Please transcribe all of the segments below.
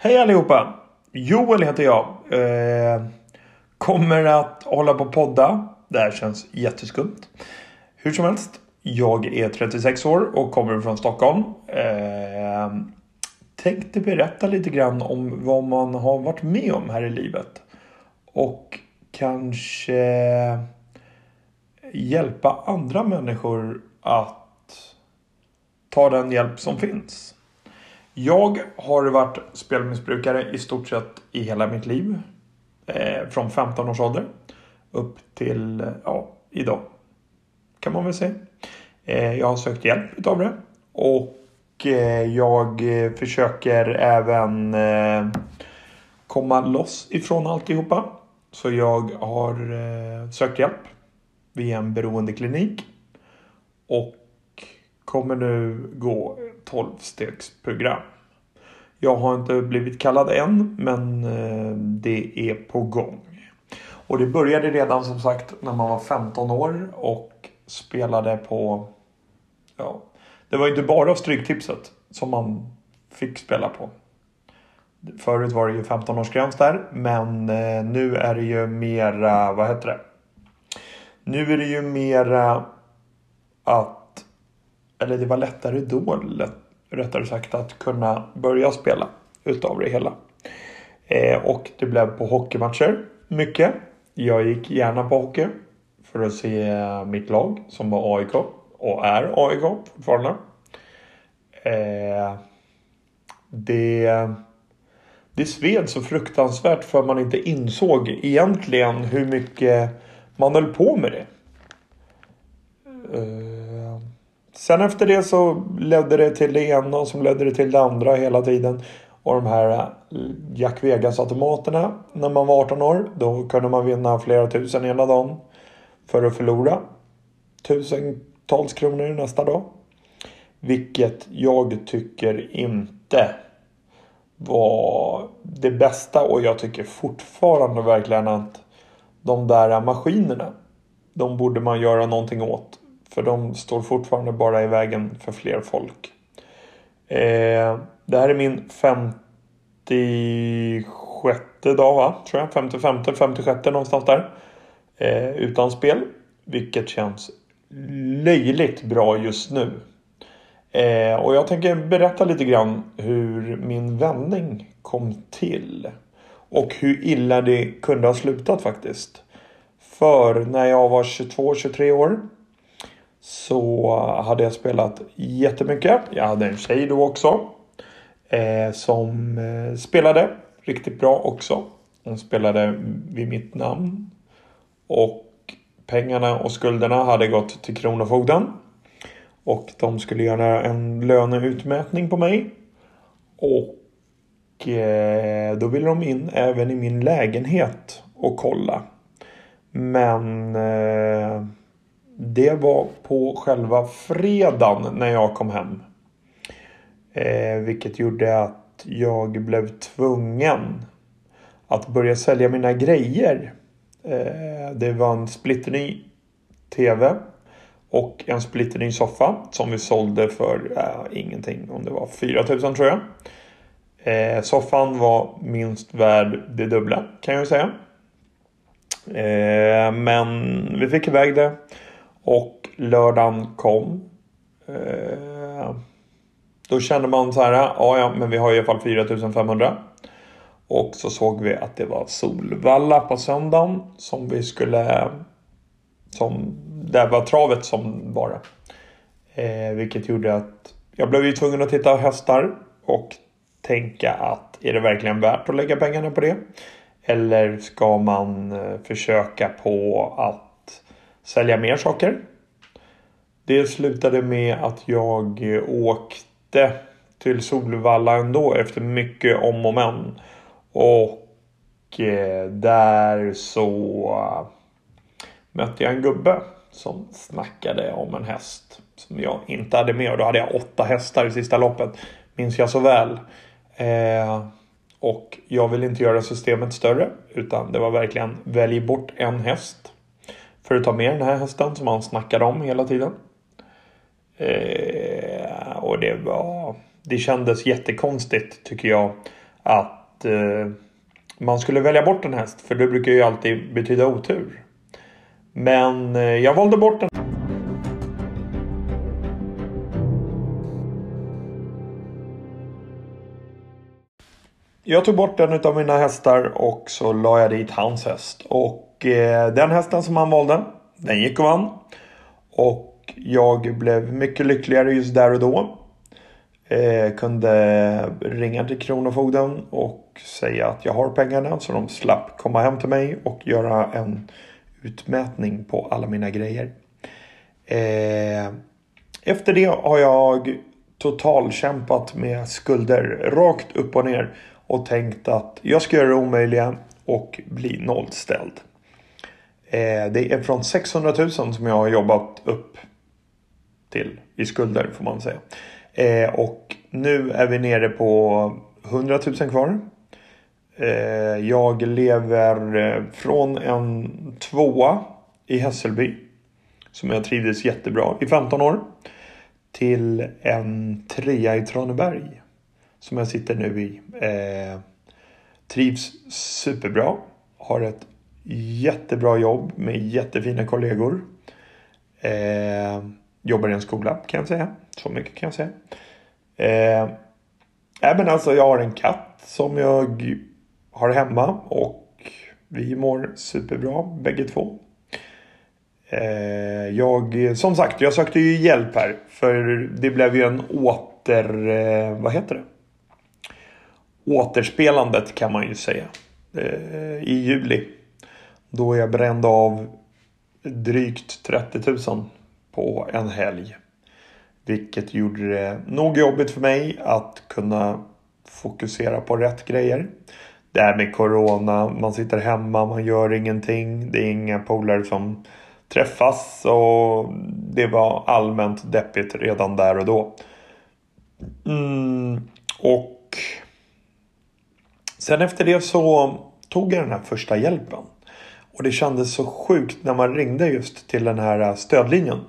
Hej allihopa! Joel heter jag. Eh, kommer att hålla på och podda. Det här känns jätteskumt. Hur som helst. Jag är 36 år och kommer från Stockholm. Eh, tänkte berätta lite grann om vad man har varit med om här i livet. Och kanske hjälpa andra människor att ta den hjälp som finns. Jag har varit spelmissbrukare i stort sett i hela mitt liv. Eh, från 15 års ålder upp till ja, idag. Kan man väl säga. Eh, jag har sökt hjälp utav det. Och eh, jag försöker även eh, komma loss ifrån alltihopa. Så jag har eh, sökt hjälp via en beroendeklinik. Och kommer nu gå 12-stegsprogram. Jag har inte blivit kallad än, men eh, det är på gång. Och det började redan som sagt när man var 15 år och spelade på... Ja, det var inte bara Stryktipset som man fick spela på. Förut var det ju 15-årsgräns där, men eh, nu är det ju mera, vad heter det? Nu är det ju mera att, eller det var lättare då, rättare sagt, att kunna börja spela utav det hela. Eh, och det blev på hockeymatcher mycket. Jag gick gärna på hockey för att se eh, mitt lag som var AIK och är AIK fortfarande. Eh, det, det sved så fruktansvärt för man inte insåg egentligen hur mycket man höll på med det. Eh, sen efter det så ledde det till det ena som ledde det till det andra hela tiden. Och de här eh, Jack Vegas-automaterna när man var 18 år. Då kunde man vinna flera tusen ena dagen. För att förlora tusentals kronor nästa dag. Vilket jag tycker inte var det bästa och jag tycker fortfarande verkligen att de där maskinerna de borde man göra någonting åt. För de står fortfarande bara i vägen för fler folk. Eh, det här är min 56 dag va? Tror jag. 55, 56 någonstans där. Eh, utan spel. Vilket känns löjligt bra just nu. Eh, och jag tänker berätta lite grann hur min vändning kom till. Och hur illa det kunde ha slutat faktiskt. För när jag var 22-23 år så hade jag spelat jättemycket. Jag hade en tjej då också. Eh, som eh, spelade riktigt bra också. Hon spelade vid mitt namn. Och pengarna och skulderna hade gått till Kronofogden. Och de skulle göra en löneutmätning på mig. Och eh, då ville de in även i min lägenhet och kolla. Men eh, det var på själva fredagen när jag kom hem. Eh, vilket gjorde att jag blev tvungen att börja sälja mina grejer. Eh, det var en splitterny TV och en splitterny soffa som vi sålde för eh, ingenting. Om det var 4000 tror jag. Eh, soffan var minst värd det dubbla kan jag säga. Eh, men vi fick iväg det. Och lördagen kom. Eh, då kände man så här. Ja, ja, men vi har i alla fall 4500. Och så såg vi att det var Solvalla på söndagen som vi skulle... Som, där var travet som var det. Eh, vilket gjorde att jag blev ju tvungen att titta hästar och tänka att är det verkligen värt att lägga pengarna på det? Eller ska man eh, försöka på att sälja mer saker? Det slutade med att jag åkte till Solvalla ändå efter mycket om och men. Och eh, där så eh, mötte jag en gubbe som snackade om en häst som jag inte hade med. Och då hade jag åtta hästar i sista loppet. Minns jag så väl. Eh, och jag vill inte göra systemet större. Utan det var verkligen välj bort en häst. För att ta med den här hästen som han snackade om hela tiden. Eh, och det var... Det kändes jättekonstigt tycker jag. att eh, man skulle välja bort en häst. För det brukar ju alltid betyda otur. Men eh, jag valde bort den. Jag tog bort en av mina hästar och så la jag dit hans häst. Och eh, den hästen som han valde, den gick och vann. Och jag blev mycket lyckligare just där och då. Eh, kunde ringa till Kronofogden och säga att jag har pengarna så de slapp komma hem till mig och göra en utmätning på alla mina grejer. Eh, efter det har jag totalkämpat med skulder rakt upp och ner och tänkt att jag ska göra det omöjliga och bli nollställd. Eh, det är från 600 000 som jag har jobbat upp till i skulder får man säga. Eh, och nu är vi nere på 100 000 kvar. Eh, jag lever från en tvåa i Hässelby. Som jag trivdes jättebra i 15 år. Till en trea i Traneberg. Som jag sitter nu i. Trivs superbra. Har ett jättebra jobb med jättefina kollegor. Eh, jobbar i en skola kan jag säga. Så mycket kan jag säga. Eh, men alltså jag har en katt som jag har hemma och vi mår superbra bägge två. Eh, jag, som sagt, jag sökte ju hjälp här. För det blev ju en åter... Eh, vad heter det? Återspelandet kan man ju säga. Eh, I juli. Då jag brände av drygt 30 000 på en helg. Vilket gjorde det nog jobbigt för mig att kunna fokusera på rätt grejer. Det här med Corona, man sitter hemma, man gör ingenting. Det är inga polare som träffas och det var allmänt deppigt redan där och då. Mm, och sen efter det så tog jag den här första hjälpen. Och det kändes så sjukt när man ringde just till den här äh, stödlinjen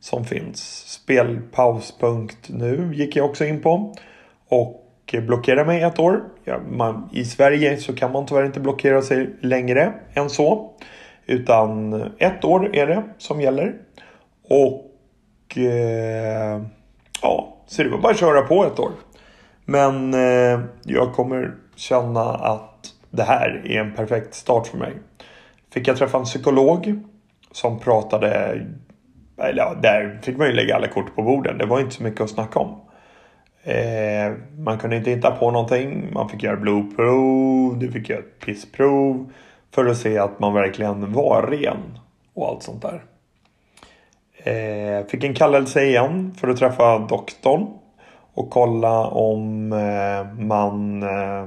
som finns. Spelpaus.nu gick jag också in på. Och blockerade mig ett år. Ja, man, I Sverige så kan man tyvärr inte blockera sig längre än så. Utan ett år är det som gäller. Och eh, ja, så det var bara att köra på ett år. Men eh, jag kommer känna att det här är en perfekt start för mig. Fick jag träffa en psykolog som pratade, eller ja, där fick man ju lägga alla kort på borden. Det var inte så mycket att snacka om. Eh, man kunde inte hitta på någonting. Man fick göra blodprov, du fick göra ett pissprov. För att se att man verkligen var ren och allt sånt där. Eh, fick en kallelse igen för att träffa doktorn. Och kolla om eh, man eh,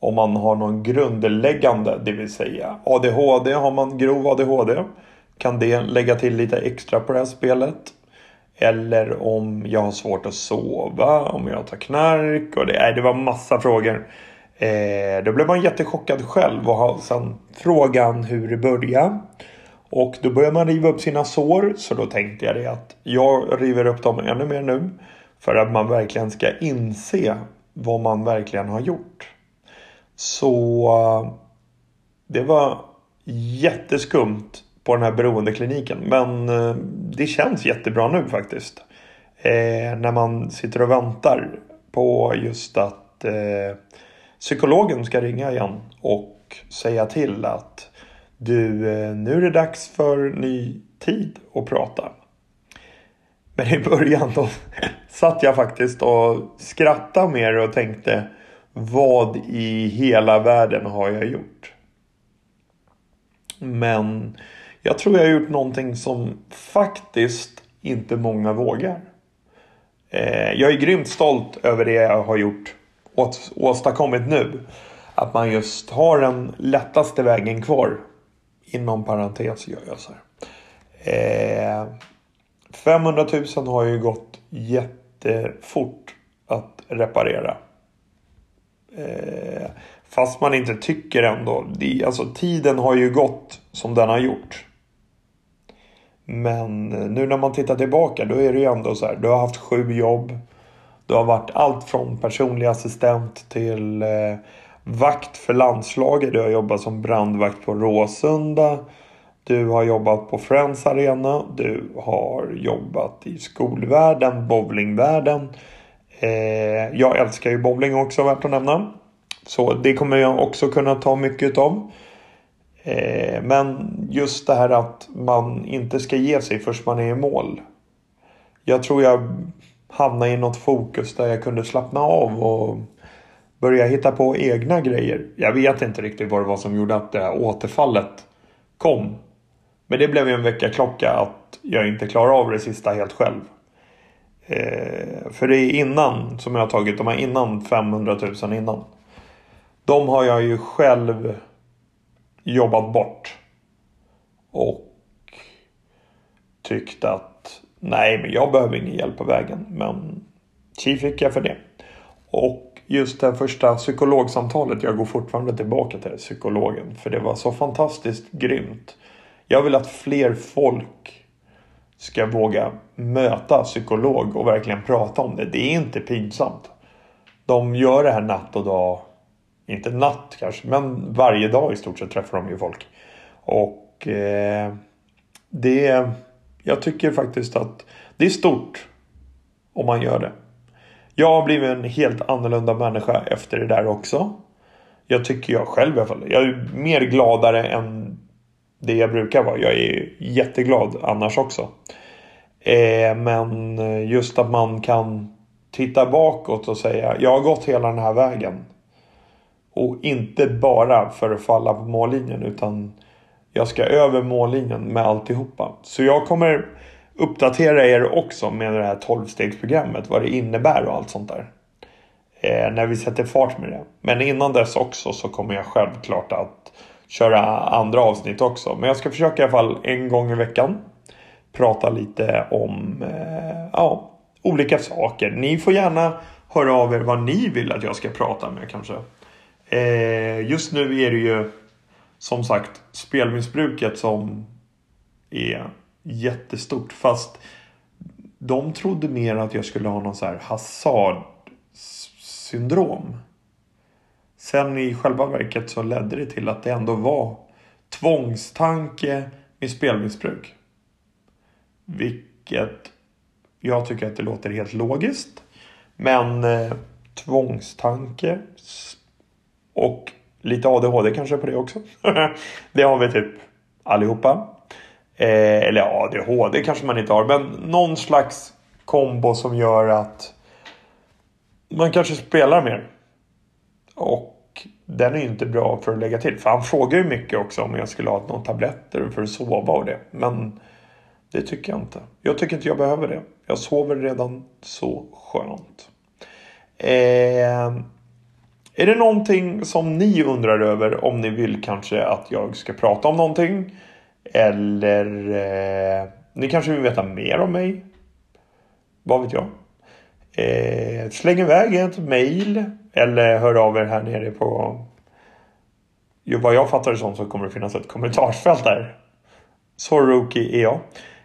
om man har någon grundläggande, det vill säga ADHD. Har man grov ADHD kan det lägga till lite extra på det här spelet. Eller om jag har svårt att sova, om jag tar knark och det, nej, det var massa frågor. Eh, då blev man jättechockad själv och har sen frågan hur det började. Och då börjar man riva upp sina sår. Så då tänkte jag det att jag river upp dem ännu mer nu. För att man verkligen ska inse vad man verkligen har gjort. Så eh, det var jätteskumt på den här beroendekliniken. Men eh, det känns jättebra nu faktiskt. Eh, när man sitter och väntar på just att eh, psykologen ska ringa igen och säga till att du, eh, nu är det dags för ny tid att prata. Men i början då satt jag faktiskt och skrattade mer och tänkte vad i hela världen har jag gjort? Men jag tror jag har gjort någonting som faktiskt inte många vågar. Eh, jag är grymt stolt över det jag har gjort och åstadkommit nu. Att man just har den lättaste vägen kvar. Inom parentes gör jag så här. Eh, 500 000 har ju gått jättefort att reparera. Eh, fast man inte tycker ändå. Det, alltså tiden har ju gått som den har gjort. Men eh, nu när man tittar tillbaka då är det ju ändå så här. Du har haft sju jobb. Du har varit allt från personlig assistent till eh, vakt för landslaget. Du har jobbat som brandvakt på Råsunda. Du har jobbat på Friends Arena. Du har jobbat i skolvärlden, bowlingvärlden. Eh, jag älskar ju bowling också värt att nämna. Så det kommer jag också kunna ta mycket av. Eh, men just det här att man inte ska ge sig först man är i mål. Jag tror jag hamnade i något fokus där jag kunde slappna av och börja hitta på egna grejer. Jag vet inte riktigt vad det var som gjorde att det här återfallet kom. Men det blev ju en väckarklocka att jag inte klarar av det sista helt själv. Eh, för det är innan som jag har tagit de här innan 500 000 innan. De har jag ju själv jobbat bort. Och tyckt att nej, men jag behöver ingen hjälp på vägen. Men chi fick jag för det. Och just det första psykologsamtalet, jag går fortfarande tillbaka till psykologen. För det var så fantastiskt grymt. Jag vill att fler folk ska våga möta psykolog och verkligen prata om det. Det är inte pinsamt. De gör det här natt och dag. Inte natt kanske, men varje dag i stort sett träffar de ju folk. Och eh, det... Jag tycker faktiskt att det är stort om man gör det. Jag har blivit en helt annorlunda människa efter det där också. Jag tycker jag själv i alla fall. Jag är mer gladare än det jag brukar vara. Jag är jätteglad annars också. Eh, men eh, just att man kan titta bakåt och säga jag har gått hela den här vägen. Och inte bara för att falla på mållinjen utan jag ska över mållinjen med alltihopa. Så jag kommer uppdatera er också med det här 12-stegsprogrammet. Vad det innebär och allt sånt där. Eh, när vi sätter fart med det. Men innan dess också så kommer jag självklart att köra andra avsnitt också. Men jag ska försöka i alla fall en gång i veckan prata lite om eh, ja, olika saker. Ni får gärna höra av er vad ni vill att jag ska prata med kanske. Eh, just nu är det ju som sagt spelmissbruket som är jättestort. Fast de trodde mer att jag skulle ha någon så här hasardsyndrom. Sen i själva verket så ledde det till att det ändå var tvångstanke med spelmissbruk. Vilket jag tycker att det låter helt logiskt. Men eh, tvångstanke och lite ADHD kanske på det också. det har vi typ allihopa. Eh, eller ADHD kanske man inte har. Men någon slags kombo som gör att man kanske spelar mer. Och den är ju inte bra för att lägga till. För han frågar ju mycket också om jag skulle ha några tabletter för att sova och det. Men det tycker jag inte. Jag tycker inte jag behöver det. Jag sover redan så skönt. Eh, är det någonting som ni undrar över om ni vill kanske att jag ska prata om någonting? Eller eh, ni kanske vill veta mer om mig? Vad vet jag? Eh, släng iväg ett mail eller hör av er här nere på... Jo, vad jag fattar det som så kommer det finnas ett kommentarsfält där. Så rookie är jag.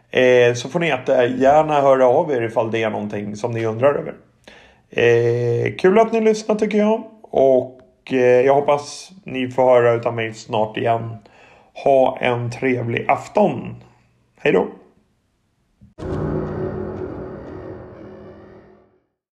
Eh, så får ni gärna höra av er ifall det är någonting som ni undrar över. Eh, kul att ni lyssnar tycker jag. Och eh, jag hoppas ni får höra utav mig snart igen. Ha en trevlig afton. Hej då!